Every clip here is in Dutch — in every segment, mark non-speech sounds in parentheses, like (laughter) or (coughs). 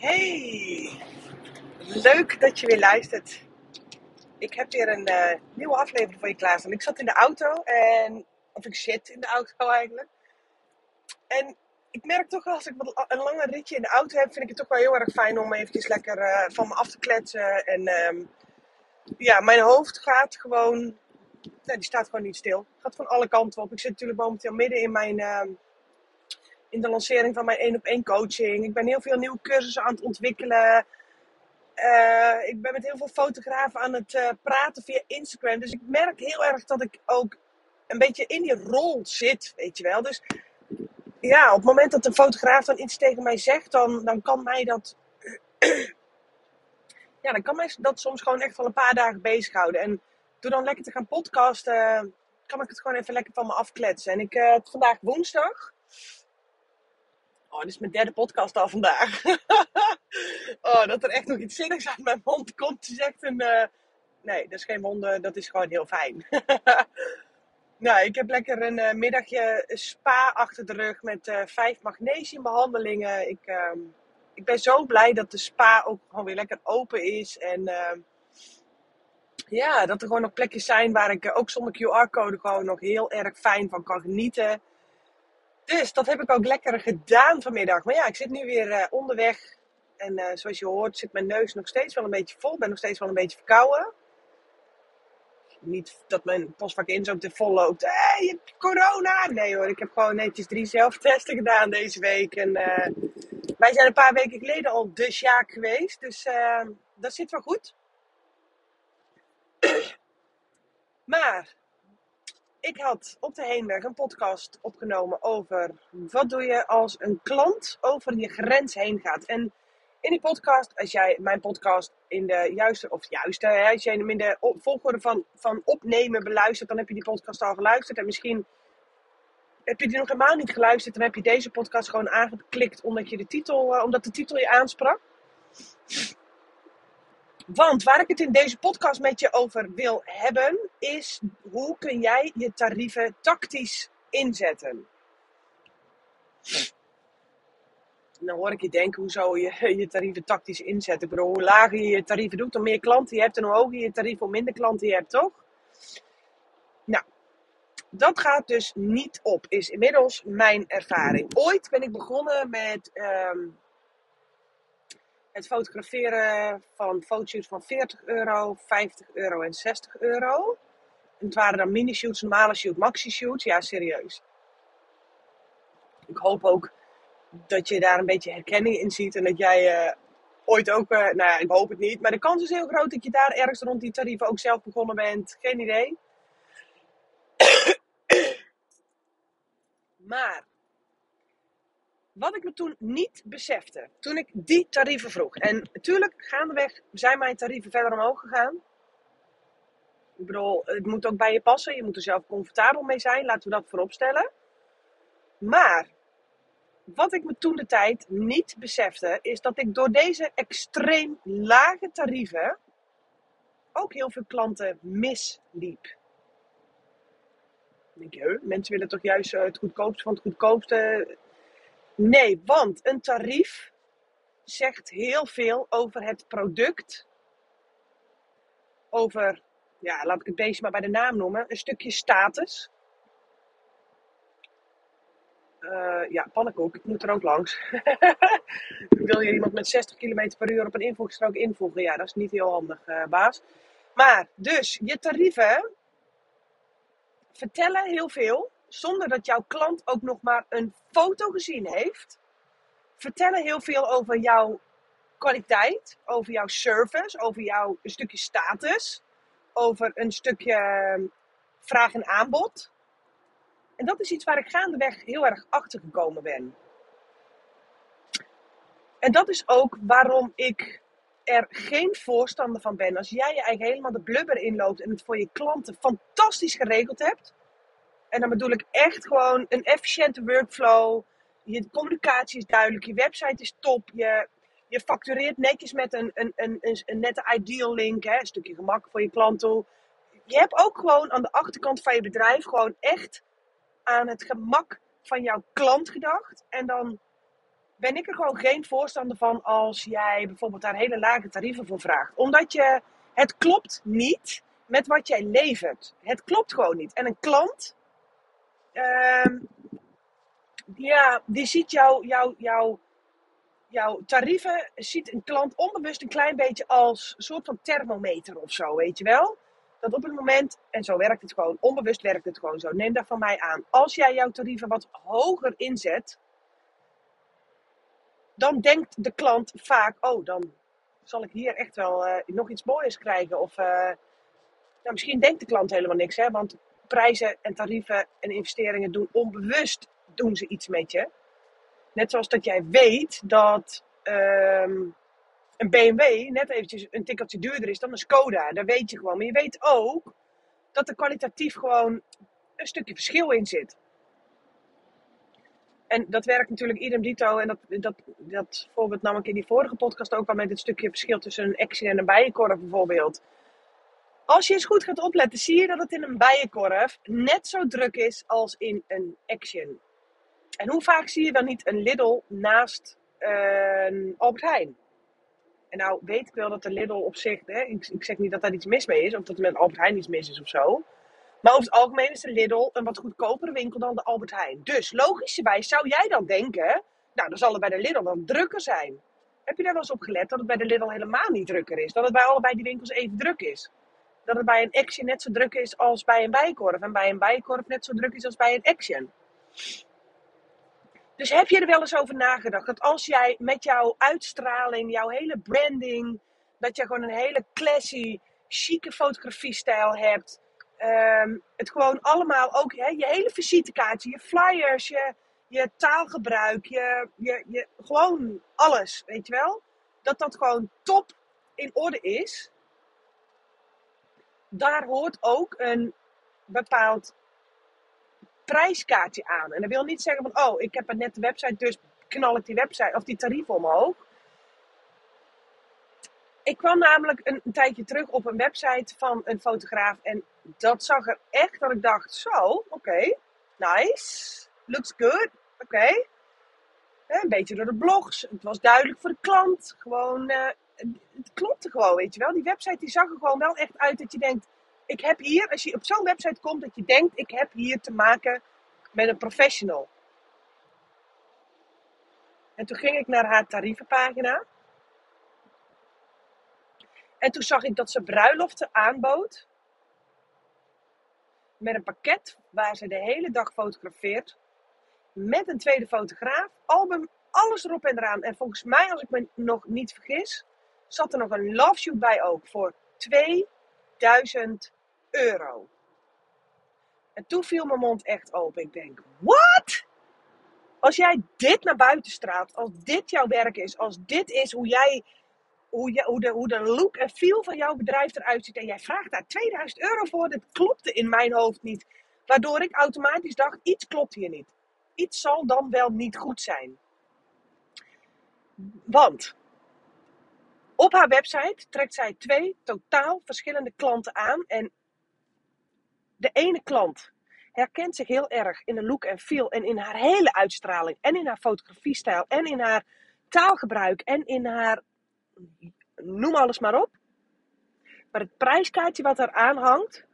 Hey, leuk dat je weer luistert. Ik heb weer een eh, nieuwe aflevering voor je klaarstaan. Ik zat in de auto en, of ik zit in de auto eigenlijk. En ik merk toch als ik een langer ritje in de auto heb, vind ik het toch wel heel erg fijn om eventjes lekker eh, van me af te kletsen. En ehm, ja, mijn hoofd gaat gewoon, nee, die staat gewoon niet stil. Gaat van alle kanten op. Ik zit natuurlijk momenteel midden in mijn ehm, in de lancering van mijn één op één coaching. Ik ben heel veel nieuwe cursussen aan het ontwikkelen. Uh, ik ben met heel veel fotografen aan het uh, praten via Instagram. Dus ik merk heel erg dat ik ook een beetje in die rol zit, weet je wel. Dus ja, op het moment dat een fotograaf dan iets tegen mij zegt, dan, dan kan mij dat. (clears throat) ja, dan kan mij dat soms gewoon echt wel een paar dagen bezighouden. En door dan lekker te gaan podcasten, kan ik het gewoon even lekker van me afkletsen. En ik, uh, vandaag woensdag. Oh, dit is mijn derde podcast al vandaag. (laughs) oh, dat er echt nog iets zinnigs uit mijn mond komt, is echt een... Uh... Nee, dat is geen wonder, dat is gewoon heel fijn. (laughs) nou, ik heb lekker een uh, middagje spa achter de rug met uh, vijf magnesiumbehandelingen. Ik, ehm, ik ben zo blij dat de spa ook gewoon weer lekker open is. En ehm, ja, dat er gewoon nog plekjes zijn waar ik ook zonder QR-code gewoon nog heel erg fijn van kan genieten. Dus dat heb ik ook lekker gedaan vanmiddag. Maar ja, ik zit nu weer uh, onderweg. En uh, zoals je hoort zit mijn neus nog steeds wel een beetje vol. Ben nog steeds wel een beetje verkouden. Niet dat mijn postvak in zo te vol loopt. Hé, hey, je corona! Nee hoor, ik heb gewoon netjes drie zelftesten gedaan deze week. En uh, wij zijn een paar weken geleden al de Sjaak geweest. Dus dat zit wel goed. (coughs) maar ik had op de heenweg een podcast opgenomen over wat doe je als een klant over je grens heen gaat. En in die podcast, als jij mijn podcast in de juiste, of juiste, als jij hem in de volgorde van, van opnemen beluistert, dan heb je die podcast al geluisterd. En misschien heb je die nog helemaal niet geluisterd, dan heb je deze podcast gewoon aangeklikt omdat, je de, titel, uh, omdat de titel je aansprak. Want waar ik het in deze podcast met je over wil hebben, is hoe kun jij je tarieven tactisch inzetten? Dan hoor ik je denken, hoezo je (laughs) je tarieven tactisch inzetten? Ik bedoel, hoe lager je je tarieven doet, hoe meer klanten je hebt en hoe hoger je tarieven, hoe minder klanten je hebt, toch? Nou, dat gaat dus niet op, is inmiddels mijn ervaring. Ooit ben ik begonnen met um, het fotograferen van fotoshoots van 40 euro, 50 euro en 60 euro. En het waren dan mini-shoots, normale shoots, maxi-shoots. Ja, serieus. Ik hoop ook dat je daar een beetje herkenning in ziet. En dat jij uh, ooit ook, uh, nou ja, ik hoop het niet. Maar de kans is heel groot dat je daar ergens rond die tarieven ook zelf begonnen bent. Geen idee. (coughs) maar wat ik me toen niet besefte, toen ik die tarieven vroeg. En natuurlijk, gaandeweg zijn mijn tarieven verder omhoog gegaan. Ik bedoel, het moet ook bij je passen. Je moet er zelf comfortabel mee zijn. Laten we dat voorop stellen. Maar wat ik me toen de tijd niet besefte, is dat ik door deze extreem lage tarieven ook heel veel klanten misliep. Denk je, mensen willen toch juist het goedkoopste van het goedkoopste. Nee, want een tarief zegt heel veel over het product. Over, ja, laat ik het deze maar bij de naam noemen, een stukje status. Uh, ja, pannenkoek, ik moet er ook langs. (laughs) Wil je iemand met 60 km per uur op een invoegstrook invoegen? Ja, dat is niet heel handig, uh, baas. Maar, dus, je tarieven vertellen heel veel zonder dat jouw klant ook nog maar een foto gezien heeft, vertellen heel veel over jouw kwaliteit, over jouw service, over jouw stukje status, over een stukje ehm, vraag en aanbod. En dat is iets waar ik gaandeweg heel erg achter gekomen ben. En dat is ook waarom ik er geen voorstander van ben. Als jij je eigenlijk helemaal de blubber inloopt en het voor je klanten fantastisch geregeld hebt, en dan bedoel ik echt gewoon een efficiënte workflow. Je communicatie is duidelijk, je website is top. Je, je factureert netjes met een, een, een, een, nette ideal link, hè, een stukje gemak voor je klant toe. Je hebt ook gewoon aan de achterkant van je bedrijf gewoon echt aan het gemak van jouw klant gedacht. En dan ben ik er gewoon geen voorstander van als jij bijvoorbeeld daar hele lage tarieven voor vraagt. Omdat je, het klopt niet met wat jij levert. Het klopt gewoon niet. En een klant, ehm, ja, die ziet jouw jou, jou, jouw tarieven, ziet een klant onbewust een klein beetje als een soort van thermometer of zo, weet je wel? Dat op het moment, en zo werkt het gewoon, onbewust werkt het gewoon zo. Neem dat van mij aan. Als jij jouw tarieven wat hoger inzet, dan denkt de klant vaak, oh, dan zal ik hier echt wel uh, nog iets moois krijgen. Of uh, nou, misschien denkt de klant helemaal niks, hè, want prijzen en tarieven en investeringen doen onbewust doen ze iets met je. Net zoals dat jij weet dat um, een BMW net eventjes een tikkeltje duurder is dan een Skoda. Dat weet je gewoon. Maar je weet ook dat er kwalitatief gewoon een stukje verschil in zit. En dat werkt natuurlijk idem dito. En dat, dat, dat voorbeeld nam ik in die vorige podcast ook al met het stukje verschil tussen een Action en een bijenkorf bijvoorbeeld. Als je eens goed gaat opletten, zie je dat het in een bijenkorf net zo druk is als in een Action. En hoe vaak zie je dan niet een Lidl naast een Albert Heijn? En nou weet ik wel dat de Lidl op zich, hè, ik, ik zeg niet dat daar iets mis mee is, of dat er met Albert Heijn iets mis is of zo. Maar over het algemeen is de Lidl een wat goedkopere winkel dan de Albert Heijn. Dus logischerwijs zou jij dan denken, nou dan zal het bij de Lidl dan drukker zijn. Heb je daar wel eens op gelet dat het bij de Lidl helemaal niet drukker is? Dat het bij allebei die winkels even druk is? Dat het bij een Action net zo druk is als bij een Bijkorf. En bij een Bijkorf net zo druk is als bij een Action. Dus heb je er wel eens over nagedacht dat als jij met jouw uitstraling, jouw hele branding, dat je gewoon een hele classy, chique fotografiestijl hebt. Ehm, het gewoon allemaal ook, hè, je hele visitekaartje, je flyers, je, je taalgebruik, je, je, je, gewoon alles, weet je wel? Dat dat gewoon top in orde is. Daar hoort ook een bepaald prijskaartje aan. En dat wil niet zeggen van, oh, ik heb een nette website, dus knal ik die website of die tarief omhoog. Ik kwam namelijk een, tijdje terug op een website van een fotograaf en dat zag er echt dat ik dacht, zo, oké, nice, looks good, oké. Een beetje door de blogs, het was duidelijk voor de klant, gewoon, uh, het klopte gewoon, weet je wel. Die website die zag er gewoon wel echt uit dat je denkt, ik heb hier, als je op zo'n website komt, dat je denkt, ik heb hier te maken met een professional. En toen ging ik naar haar tarievenpagina. En toen zag ik dat ze bruiloften aanbood. Met een pakket waar ze de hele dag fotografeert. Met een tweede fotograaf. Album, alles erop en eraan. En volgens mij, als ik me nog niet vergis, zat er nog een love shoot bij ook. Voor 2000 euro. En toen viel mijn mond echt open. Ik denk, wat? Als jij dit naar buiten straalt, als dit jouw werk is, als dit is hoe jij, hoe, je, hoe, de, hoe de look en feel van jouw bedrijf eruit ziet en jij vraagt daar 2000 euro voor, dat klopte in mijn hoofd niet. Waardoor ik automatisch dacht, iets klopt hier niet. Iets zal dan wel niet goed zijn. Want op haar website trekt zij twee totaal verschillende klanten aan. En de ene klant herkent zich heel erg in de look en feel en in haar hele uitstraling en in haar fotografiestijl en in haar taalgebruik en in haar noem alles maar op. Maar het prijskaartje wat er aan hangt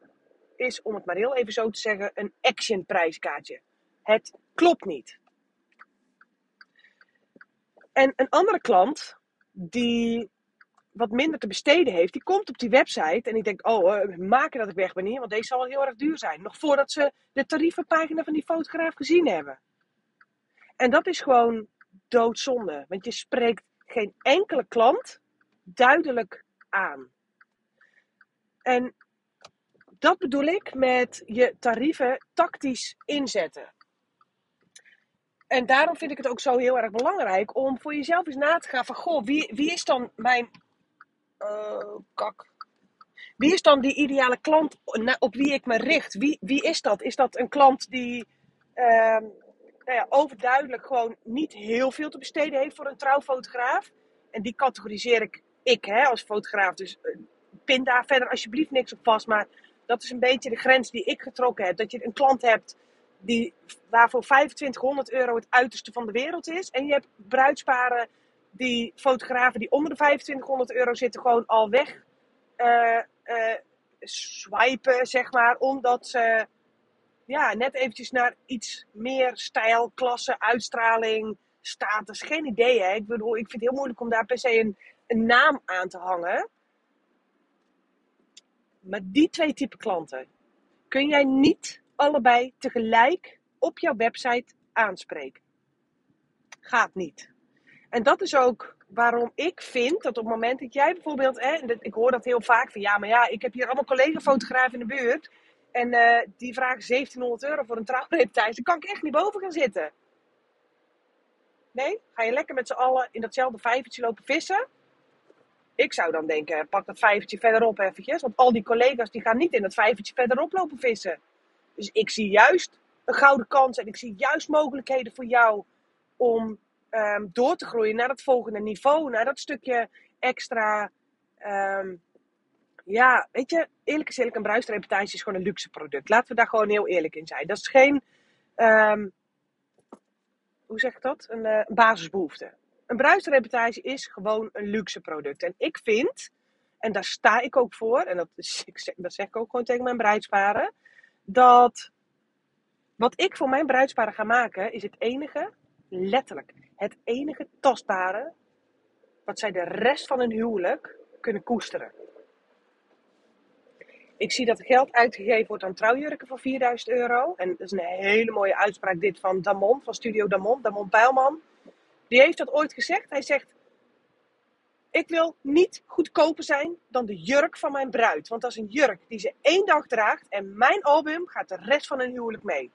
is, om het maar heel even zo te zeggen, een action prijskaartje. Het klopt niet. En een andere klant die wat minder te besteden heeft, die komt op die website en die denkt, oh, uh, maken dat ik weg ben hier, want deze zal wel heel erg duur zijn. Nog voordat ze de tarievenpagina van die fotograaf gezien hebben. En dat is gewoon doodzonde, want je spreekt geen enkele klant duidelijk aan. En dat bedoel ik met je tarieven tactisch inzetten. En daarom vind ik het ook zo heel erg belangrijk om voor jezelf eens na te gaan van, goh, wie, wie is dan mijn uh, kak. Wie is dan die ideale klant op wie ik me richt? Wie, wie is dat? Is dat een klant die uh, nou ja, overduidelijk gewoon niet heel veel te besteden heeft voor een trouwfotograaf? En die categoriseer ik, ik hè, als fotograaf. Dus uh, pin daar verder alsjeblieft niks op vast. Maar dat is een beetje de grens die ik getrokken heb. Dat je een klant hebt die, waarvoor 2500 euro het uiterste van de wereld is. En je hebt bruidsparen, die fotografen die onder de 2500 euro zitten, gewoon al weg uh, swipen, zeg maar. Omdat ze ja, net eventjes naar iets meer stijl, klasse, uitstraling, status. Geen idee, hè. Ik bedoel, ik vind het heel moeilijk om daar per se een, een naam aan te hangen. Maar die twee type klanten kun jij niet allebei tegelijk op jouw website aanspreken. Gaat niet. En dat is ook waarom ik vind dat op het moment dat jij bijvoorbeeld, hè, ik hoor dat heel vaak van ja, maar ja, ik heb hier allemaal collega-fotografen in de buurt en uh, die vragen 1700 euro voor een trouwrepetitie, dan kan ik echt niet boven gaan zitten. Nee, ga je lekker met z'n allen in datzelfde vijvertje lopen vissen? Ik zou dan denken, pak dat vijvertje verderop eventjes. Want al die collega's die gaan niet in dat vijvertje verderop lopen vissen. Dus ik zie juist een gouden kans en ik zie juist mogelijkheden voor jou om um, door te groeien naar het volgende niveau. Naar dat stukje extra. Um, ja, weet je, eerlijk is eerlijk, een bruisreportage is gewoon een luxe product. Laten we daar gewoon heel eerlijk in zijn. Dat is geen, um, hoe zeg ik dat? Een uh, basisbehoefte. Een bruisreportage is gewoon een luxe product. En ik vind, en daar sta ik ook voor, en dat, (laughs) ik zeg, dat zeg ik ook gewoon tegen mijn bruidsparen, dat wat ik voor mijn bruidsparen ga maken, is het enige, letterlijk, het enige tastbare, wat zij de rest van hun huwelijk kunnen koesteren. Ik zie dat geld uitgegeven wordt aan trouwjurken van 4000 euro. En dat is een hele mooie uitspraak dit van Damon, van Studio Damon, Damon Pijlman. Die heeft dat ooit gezegd. Hij zegt, ik wil niet goedkoper zijn dan de jurk van mijn bruid. Want dat is een jurk die ze één dag draagt en mijn album gaat de rest van hun huwelijk mee.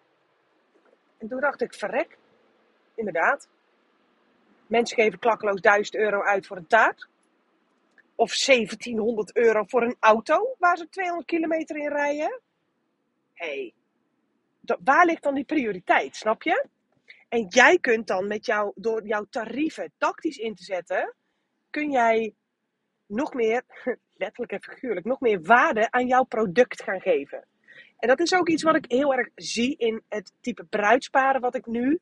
En toen dacht ik, verrek, inderdaad. Mensen geven klakkeloos 1000 euro uit voor een taart. Of 1700 euro voor een auto waar ze 200 kilometer in rijden. Hé, hey, waar ligt dan die prioriteit, snap je? En jij kunt dan met jou, door jouw tarieven tactisch in te zetten, kun jij nog meer, (laughs) letterlijk en figuurlijk, nog meer waarde aan jouw product gaan geven. En dat is ook iets wat ik heel erg zie in het type bruidsparen wat ik nu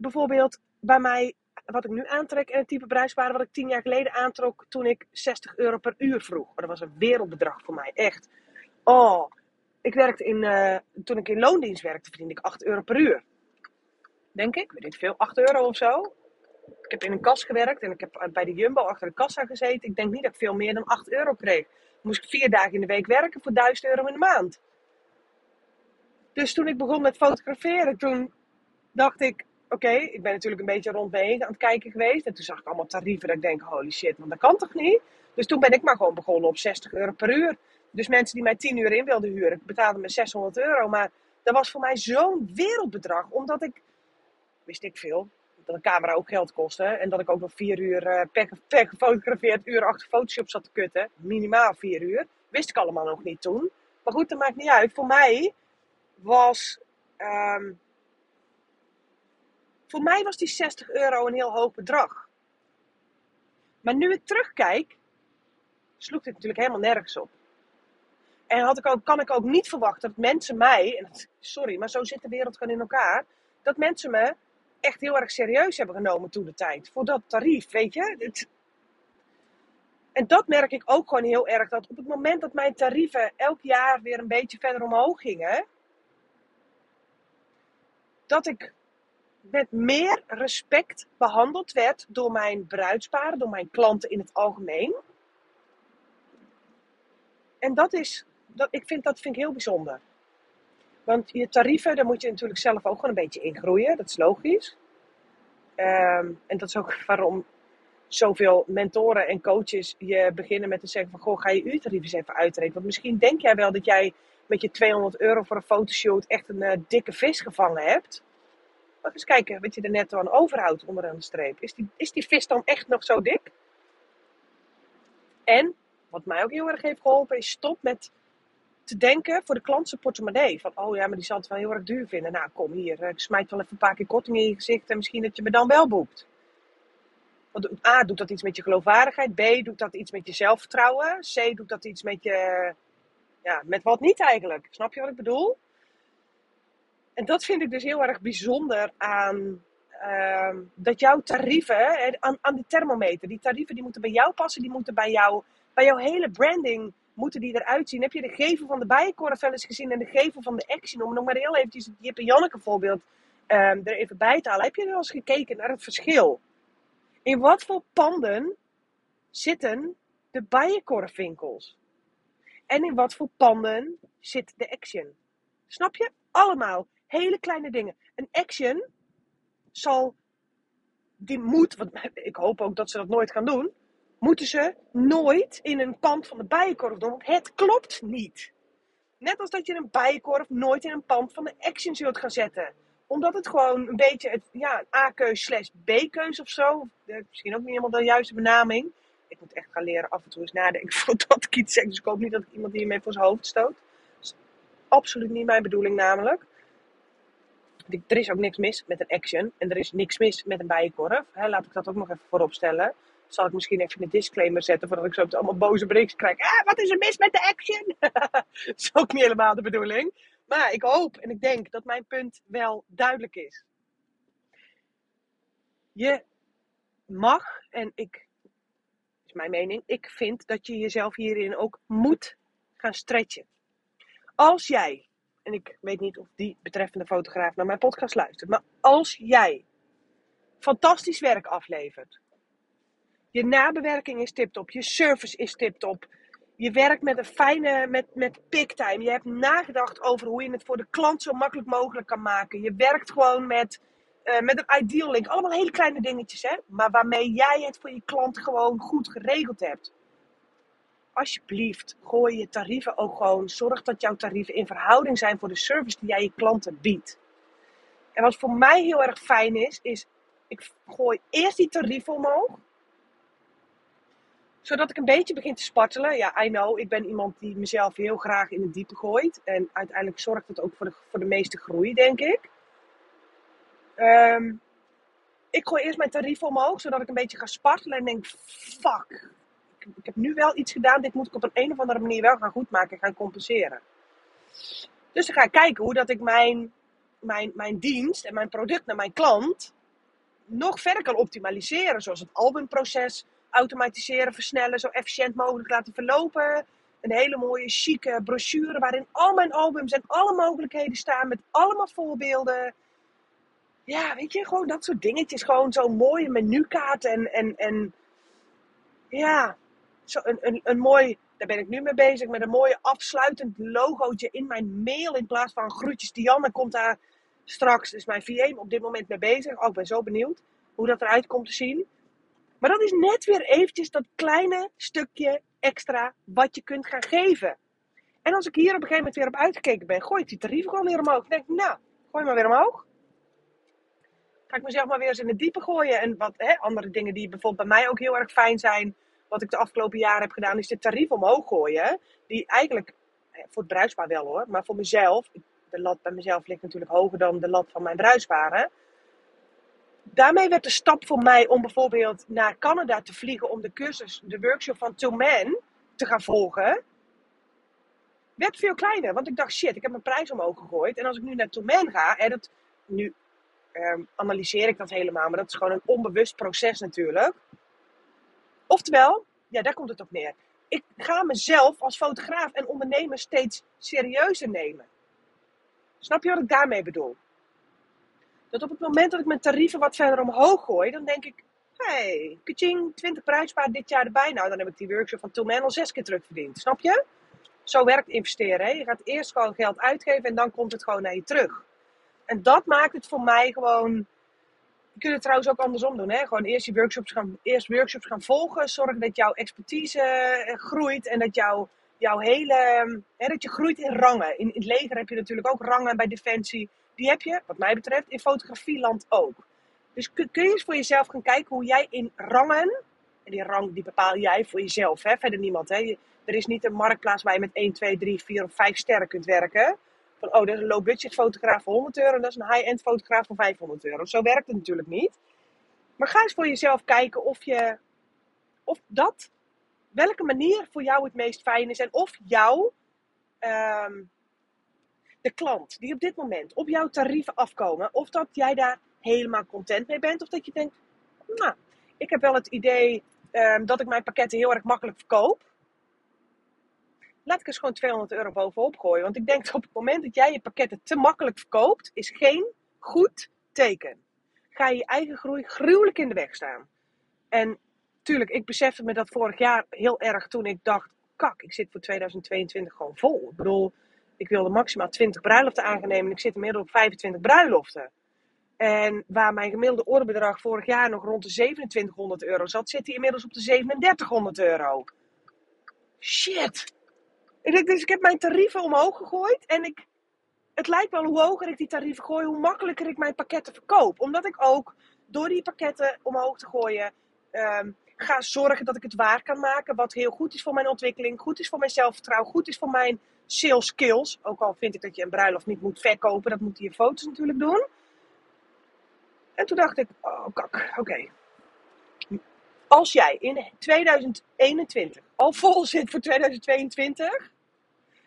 bijvoorbeeld bij mij, wat ik nu aantrek en het type bruidsparen wat ik tien jaar geleden aantrok toen ik 60 euro per uur vroeg. Dat was een wereldbedrag voor mij, echt. Oh, ik werkte in, uh, toen ik in loondienst werkte verdiende ik 8 euro per uur. Denk ik, weet ik veel, 8 euro of zo. Ik heb in een kas gewerkt en ik heb bij de Jumbo achter de kassa gezeten. Ik denk niet dat ik veel meer dan 8 euro kreeg. moest ik vier dagen in de week werken voor 1000 euro in de maand. Dus toen ik begon met fotograferen, toen dacht ik, oké, ik ben natuurlijk een beetje rond aan het kijken geweest. En toen zag ik allemaal tarieven dat ik denk, holy shit, want dat kan toch niet? Dus toen ben ik maar gewoon begonnen op 60 euro per uur. Dus mensen die mij 10 uur in wilden huren, betaalden me 600 euro. Maar dat was voor mij zo'n wereldbedrag, omdat ik, wist ik veel, dat een camera ook geld kostte. En dat ik ook nog vier uur uh, per, per gefotografeerd uur achter Photoshop zat te kutten. Minimaal vier uur. Wist ik allemaal nog niet toen. Maar goed, dat maakt niet uit. Voor mij was. Um, voor mij was die 60 euro een heel hoog bedrag. Maar nu ik terugkijk, sloeg dit natuurlijk helemaal nergens op. En had ik ook, kan ik ook niet verwachten dat mensen mij, sorry, maar zo zit de wereld gewoon in elkaar, dat mensen me echt heel erg serieus hebben genomen toen de tijd. Voor dat tarief, weet je. En dat merk ik ook gewoon heel erg. Dat op het moment dat mijn tarieven elk jaar weer een beetje verder omhoog gingen. Dat ik met meer respect behandeld werd door mijn bruidsparen, door mijn klanten in het algemeen. En dat is, dat, ik vind, dat vind ik heel bijzonder. Want je tarieven, daar moet je natuurlijk zelf ook gewoon een beetje ingroeien. Dat is logisch. Um, en dat is ook (laughs) waarom zoveel mentoren en coaches je beginnen met te zeggen van... Goh, ga je uurtarief eens even uitrekenen. Want misschien denk jij wel dat jij met je 200 euro voor een fotoshoot echt een uh, dikke vis gevangen hebt. Maar eens kijken wat je er netto aan overhoudt onderaan de streep. Is die, is die vis dan echt nog zo dik? En, wat mij ook heel erg heeft geholpen, is stop met te denken voor de klant zijn portemonnee. Van, oh ja, maar die zal het wel heel erg duur vinden. Nou, kom hier, ik smijt wel even een paar keer korting in je gezicht en misschien dat je me dan wel boekt. Want A, doet dat iets met je geloofwaardigheid. B, doet dat iets met je zelfvertrouwen. C, doet dat iets met je, ja, met wat niet eigenlijk. Snap je wat ik bedoel? En dat vind ik dus heel erg bijzonder aan ehm, dat jouw tarieven, aan, aan die thermometer, die tarieven die moeten bij jou passen, die moeten bij jou, bij jouw hele branding moeten die eruit zien. Heb je de gevel van de bijenkorf wel eens gezien en de gevel van de Action? Om nog maar heel eventjes het Jip en Janneke voorbeeld um, er even bij te halen. Heb je wel eens gekeken naar het verschil? In wat voor panden zitten de bijenkorfwinkels? En in wat voor panden zit de Action? Snap je? Allemaal hele kleine dingen. Een Action zal, die moet, want ik hoop ook dat ze dat nooit gaan doen, moeten ze nooit in een pand van de bijenkorf doen, want het klopt niet. Net als dat je een bijenkorf nooit in een pand van de Action zult gaan zetten omdat het gewoon een beetje het, ja, A-keus slash B-keus of zo. Misschien ook niet helemaal de juiste benaming. Ik moet echt gaan leren af en toe eens nadenken (laughs) voordat ik iets zeg. Dus ik hoop niet dat ik iemand hiermee voor zijn hoofd stoot. Absoluut niet mijn bedoeling namelijk. Er is ook niks mis met een action. En er is niks mis met een bijenkorf. laat ik dat ook nog even voorop stellen. Zal ik misschien even een disclaimer zetten voordat ik zo allemaal boze berichten krijg. Ah, wat is er mis met de action? (laughs) dat is ook niet helemaal de bedoeling. Maar ik hoop en ik denk dat mijn punt wel duidelijk is. Je mag, en ik, is mijn mening, ik vind dat je jezelf hierin ook moet gaan stretchen. Als jij, en ik weet niet of die betreffende fotograaf naar mijn podcast luistert, maar als jij fantastisch werk aflevert, je nabewerking is tip-top, je service is tip-top, je werkt met een fijne, met, met picktime. Je hebt nagedacht over hoe je het voor de klant zo makkelijk mogelijk kan maken. Je werkt gewoon met, uh, met een ideal link. Allemaal hele kleine dingetjes, hè. Maar waarmee jij het voor je klant gewoon goed geregeld hebt. Alsjeblieft, gooi je tarieven ook gewoon. Zorg dat jouw tarieven in verhouding zijn voor de service die jij je klanten biedt. En wat voor mij heel erg fijn is, is ik gooi eerst die tarieven omhoog zodat ik een beetje begin te spartelen. Ja, I know, ik ben iemand die mezelf heel graag in het diepe gooit. En uiteindelijk zorgt het ook voor de, voor de meeste groei, denk ik. Um, ik gooi eerst mijn tarief omhoog, zodat ik een beetje ga spartelen en denk, fuck. Ik, heb nu wel iets gedaan, dit moet ik op een, een of andere manier wel gaan goedmaken en gaan compenseren. Dus dan ga ik kijken hoe dat ik mijn, mijn, mijn dienst en mijn product naar mijn klant nog verder kan optimaliseren. Zoals het albumproces, automatiseren, versnellen, zo efficiënt mogelijk laten verlopen. Een hele mooie, chique brochure waarin al mijn albums en alle mogelijkheden staan met allemaal voorbeelden. Ja, weet je, gewoon dat soort dingetjes. Gewoon zo'n mooie menukaart en, en, en ja, een, een, een mooi, daar ben ik nu mee bezig, met een mooie afsluitend logootje in mijn mail in plaats van groetjes. Dianne komt daar straks, is mijn VM op dit moment mee bezig. Oh, ik ben zo benieuwd hoe dat eruit komt te zien. Maar dat is net weer eventjes dat kleine stukje extra wat je kunt gaan geven. En als ik hier op een gegeven moment weer op uitgekeken ben, gooi ik die tarieven gewoon weer omhoog. Dan denk ik, nou, gooi maar weer omhoog. Ga ik mezelf maar weer eens in het diepe gooien. En wat hè, andere dingen die bijvoorbeeld bij mij ook heel erg fijn zijn, wat ik de afgelopen jaren heb gedaan, is de tarief omhoog gooien. Die eigenlijk, voor het bruisbaar wel hoor, maar voor mezelf, de lat bij mezelf ligt natuurlijk hoger dan de lat van mijn bruisbaren daarmee werd de stap voor mij om bijvoorbeeld naar Canada te vliegen om de cursus, de workshop van Two Man te gaan volgen, werd veel kleiner. Want ik dacht, shit, ik heb mijn prijs omhoog gegooid. En als ik nu naar Two ga, en dat, nu ehm, analyseer ik dat helemaal, maar dat is gewoon een onbewust proces natuurlijk. Oftewel, ja, daar komt het op neer. Ik ga mezelf als fotograaf en ondernemer steeds serieuzer nemen. Snap je wat ik daarmee bedoel? dat op het moment dat ik mijn tarieven wat verder omhoog gooi, dan denk ik, hey, kaching, 20 prijspaard dit jaar erbij. Nou, dan heb ik die workshop van Toolman al zes keer terugverdiend. Snap je? Zo werkt investeren. Hè? Je gaat eerst gewoon geld uitgeven en dan komt het gewoon naar je terug. En dat maakt het voor mij gewoon. Je kunt het trouwens ook andersom doen. Hè? Gewoon eerst, die workshops gaan, eerst workshops gaan volgen. Zorgen dat jouw expertise eh, groeit en dat jouw, jouw hele. Hè, dat je groeit in rangen. In, in het leger heb je natuurlijk ook rangen bij Defensie die heb je, wat mij betreft, in fotografieland ook. Dus kun, je eens voor jezelf gaan kijken hoe jij in rangen, en die rang die bepaal jij voor jezelf, hè, verder niemand. Hè. er is niet een marktplaats waar je met 1, 2, 3, 4 of 5 sterren kunt werken. Van, oh, dat is een low budget fotograaf voor 100 euro en dat is een high-end fotograaf voor 500 euro. Zo werkt het natuurlijk niet. Maar ga eens voor jezelf kijken of je, of dat, welke manier voor jou het meest fijn is en of jou, um, de klant die op dit moment op jouw tarieven afkomen, of dat jij daar helemaal content mee bent, of dat je denkt, nou, ik heb wel het idee ehm, dat ik mijn pakketten heel erg makkelijk verkoop. Laat ik eens gewoon 200 euro bovenop gooien. Want ik denk dat op het moment dat jij je pakketten te makkelijk verkoopt, is geen goed teken. Ga je je eigen groei gruwelijk in de weg staan. En tuurlijk, ik besefte me dat vorig jaar heel erg toen ik dacht, kak, ik zit voor 2022 gewoon vol. Ik bedoel, ik wilde maximaal 20 bruiloften aangenemen en ik zit inmiddels op 25 bruiloften. En waar mijn gemiddelde orderbedrag vorig jaar nog rond de 2700 euro zat, zit hij inmiddels op de 3700 euro. Shit. Dus ik heb mijn tarieven omhoog gegooid en ik, het lijkt wel hoe hoger ik die tarieven gooi, hoe makkelijker ik mijn pakketten verkoop. Omdat ik ook door die pakketten omhoog te gooien, um, ga zorgen dat ik het waar kan maken. Wat heel goed is voor mijn ontwikkeling, goed is voor mijn zelfvertrouwen, goed is voor mijn sales skills. Ook al vind ik dat je een bruiloft niet moet verkopen, dat moeten je foto's natuurlijk doen. En toen dacht ik, oh kak, oké. Als jij in 2021 al vol zit voor 2022,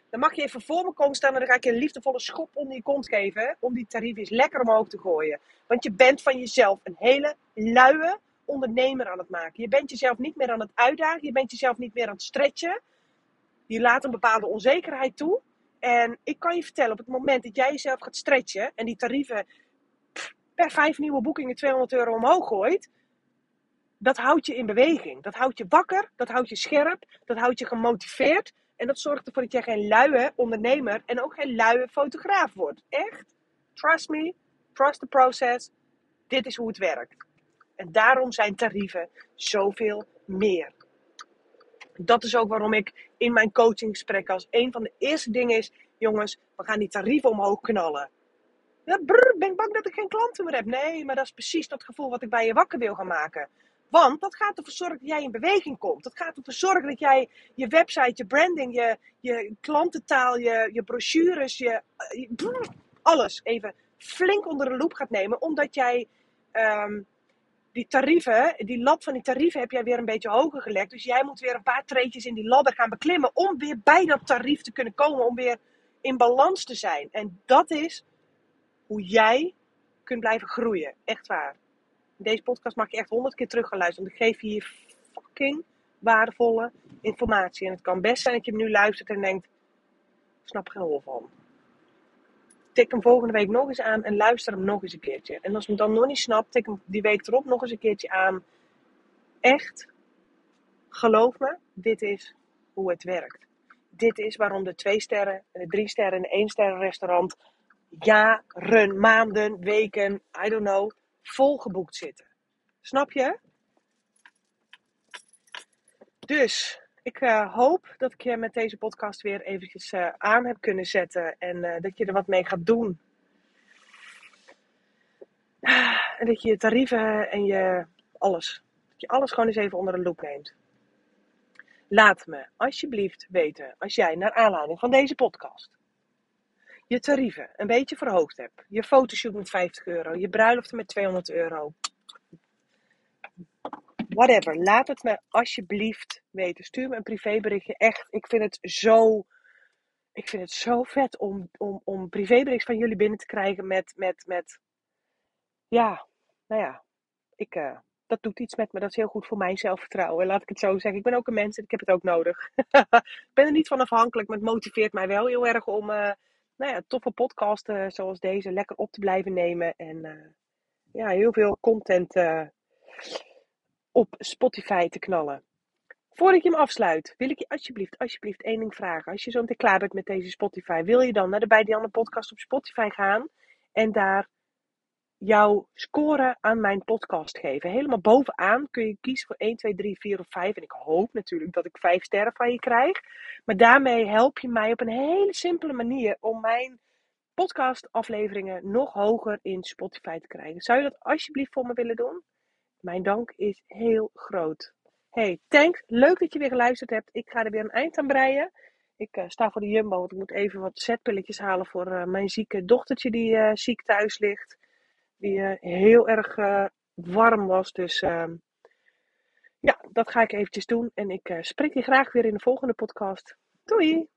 dan mag je even voor me komen staan en dan ga ik je een liefdevolle schop onder je kont geven om die tarieven eens lekker omhoog te gooien. Want je bent van jezelf een hele luie ondernemer aan het maken. Je bent jezelf niet meer aan het uitdagen, je bent jezelf niet meer aan het stretchen. Je laat een bepaalde onzekerheid toe. En ik kan je vertellen, op het moment dat jij jezelf gaat stretchen en die tarieven per vijf nieuwe boekingen 200 euro omhoog gooit, dat houdt je in beweging. Dat houdt je wakker, dat houdt je scherp, dat houdt je gemotiveerd. En dat zorgt ervoor dat jij geen luie ondernemer en ook geen luie fotograaf wordt. Echt, trust me, trust the process. Dit is hoe het werkt. En daarom zijn tarieven zoveel meer. Dat is ook waarom ik in mijn coachinggesprek als een van de eerste dingen is: jongens, we gaan die tarieven omhoog knallen. Ja, ben ik bang dat ik geen klanten meer heb? Nee, maar dat is precies dat gevoel wat ik bij je wakker wil gaan maken. Want dat gaat ervoor zorgen dat jij in beweging komt. Dat gaat ervoor zorgen dat jij je website, je branding, je, je klantentaal, je, je brochures, je, brr, alles even flink onder de loep gaat nemen. Omdat jij um, die tarieven, die lat van die tarieven heb jij weer een beetje hoger gelegd. Dus jij moet weer een paar treetjes in die ladder gaan beklimmen om weer bij dat tarief te kunnen komen. Om weer in balans te zijn. En dat is hoe jij kunt blijven groeien. Echt waar. Deze podcast mag je echt honderd keer teruggeluisterd. Want ik geef je hier fucking waardevolle informatie. En het kan best zijn dat je hem nu luistert en denkt, snap geen hol van. Tik hem volgende week nog eens aan en luister hem nog eens een keertje. En als je hem dan nog niet snapt, tik hem die week erop nog eens een keertje aan. Echt, geloof me, dit is hoe het werkt. Dit is waarom de twee sterren, de drie sterren en de één sterren restaurant jaren, maanden, weken, I don't know, volgeboekt zitten. Snap je? Dus ik uh, hoop dat ik je met deze podcast weer eventjes uh, aan heb kunnen zetten en uh, dat je er wat mee gaat doen. En dat je je tarieven en je alles, dat je alles gewoon eens even onder de loep neemt. Laat me alsjeblieft weten als jij naar aanleiding van deze podcast je tarieven een beetje verhoogd hebt. Je fotoshoot met 50 euro, je bruiloft met 200 euro. Whatever, laat het me alsjeblieft weten. Stuur me een privéberichtje. Echt, ik vind het zo, ik vind het zo vet om, om, om privéberichtjes van jullie binnen te krijgen met, met, met, ja, nou ja, ik, uh, dat doet iets met me. Dat is heel goed voor mijn zelfvertrouwen. Laat ik het zo zeggen. Ik ben ook een mens en ik heb het ook nodig. (laughs) ik ben er niet van afhankelijk, maar het motiveert mij wel heel erg om... Uh, nou ja, toffe podcasten zoals deze lekker op te blijven nemen. En uh, ja, heel veel content uh, op Spotify te knallen. Voordat je hem afsluit, wil ik je alsjeblieft, alsjeblieft één ding vragen. Als je zo meteen klaar bent met deze Spotify, wil je dan naar de Bij die andere podcast op Spotify gaan en daar jouw score aan mijn podcast geven. Helemaal bovenaan kun je kiezen voor 1, 2, 3, 4 of 5. En ik hoop natuurlijk dat ik 5 sterren van je krijg. Maar daarmee help je mij op een hele simpele manier om mijn podcastafleveringen nog hoger in Spotify te krijgen. Zou je dat alsjeblieft voor me willen doen? Mijn dank is heel groot. Hey, thanks. Leuk dat je weer geluisterd hebt. Ik ga er weer een eind aan breien. Ik uh, sta voor de Jumbo, want ik moet even wat zetpilletjes halen voor uh, mijn zieke dochtertje die uh, ziek thuis ligt die uh, heel erg uh, warm was. Dus uh, ja, dat ga ik eventjes doen. En ik spreek je graag weer in de volgende podcast. Doei!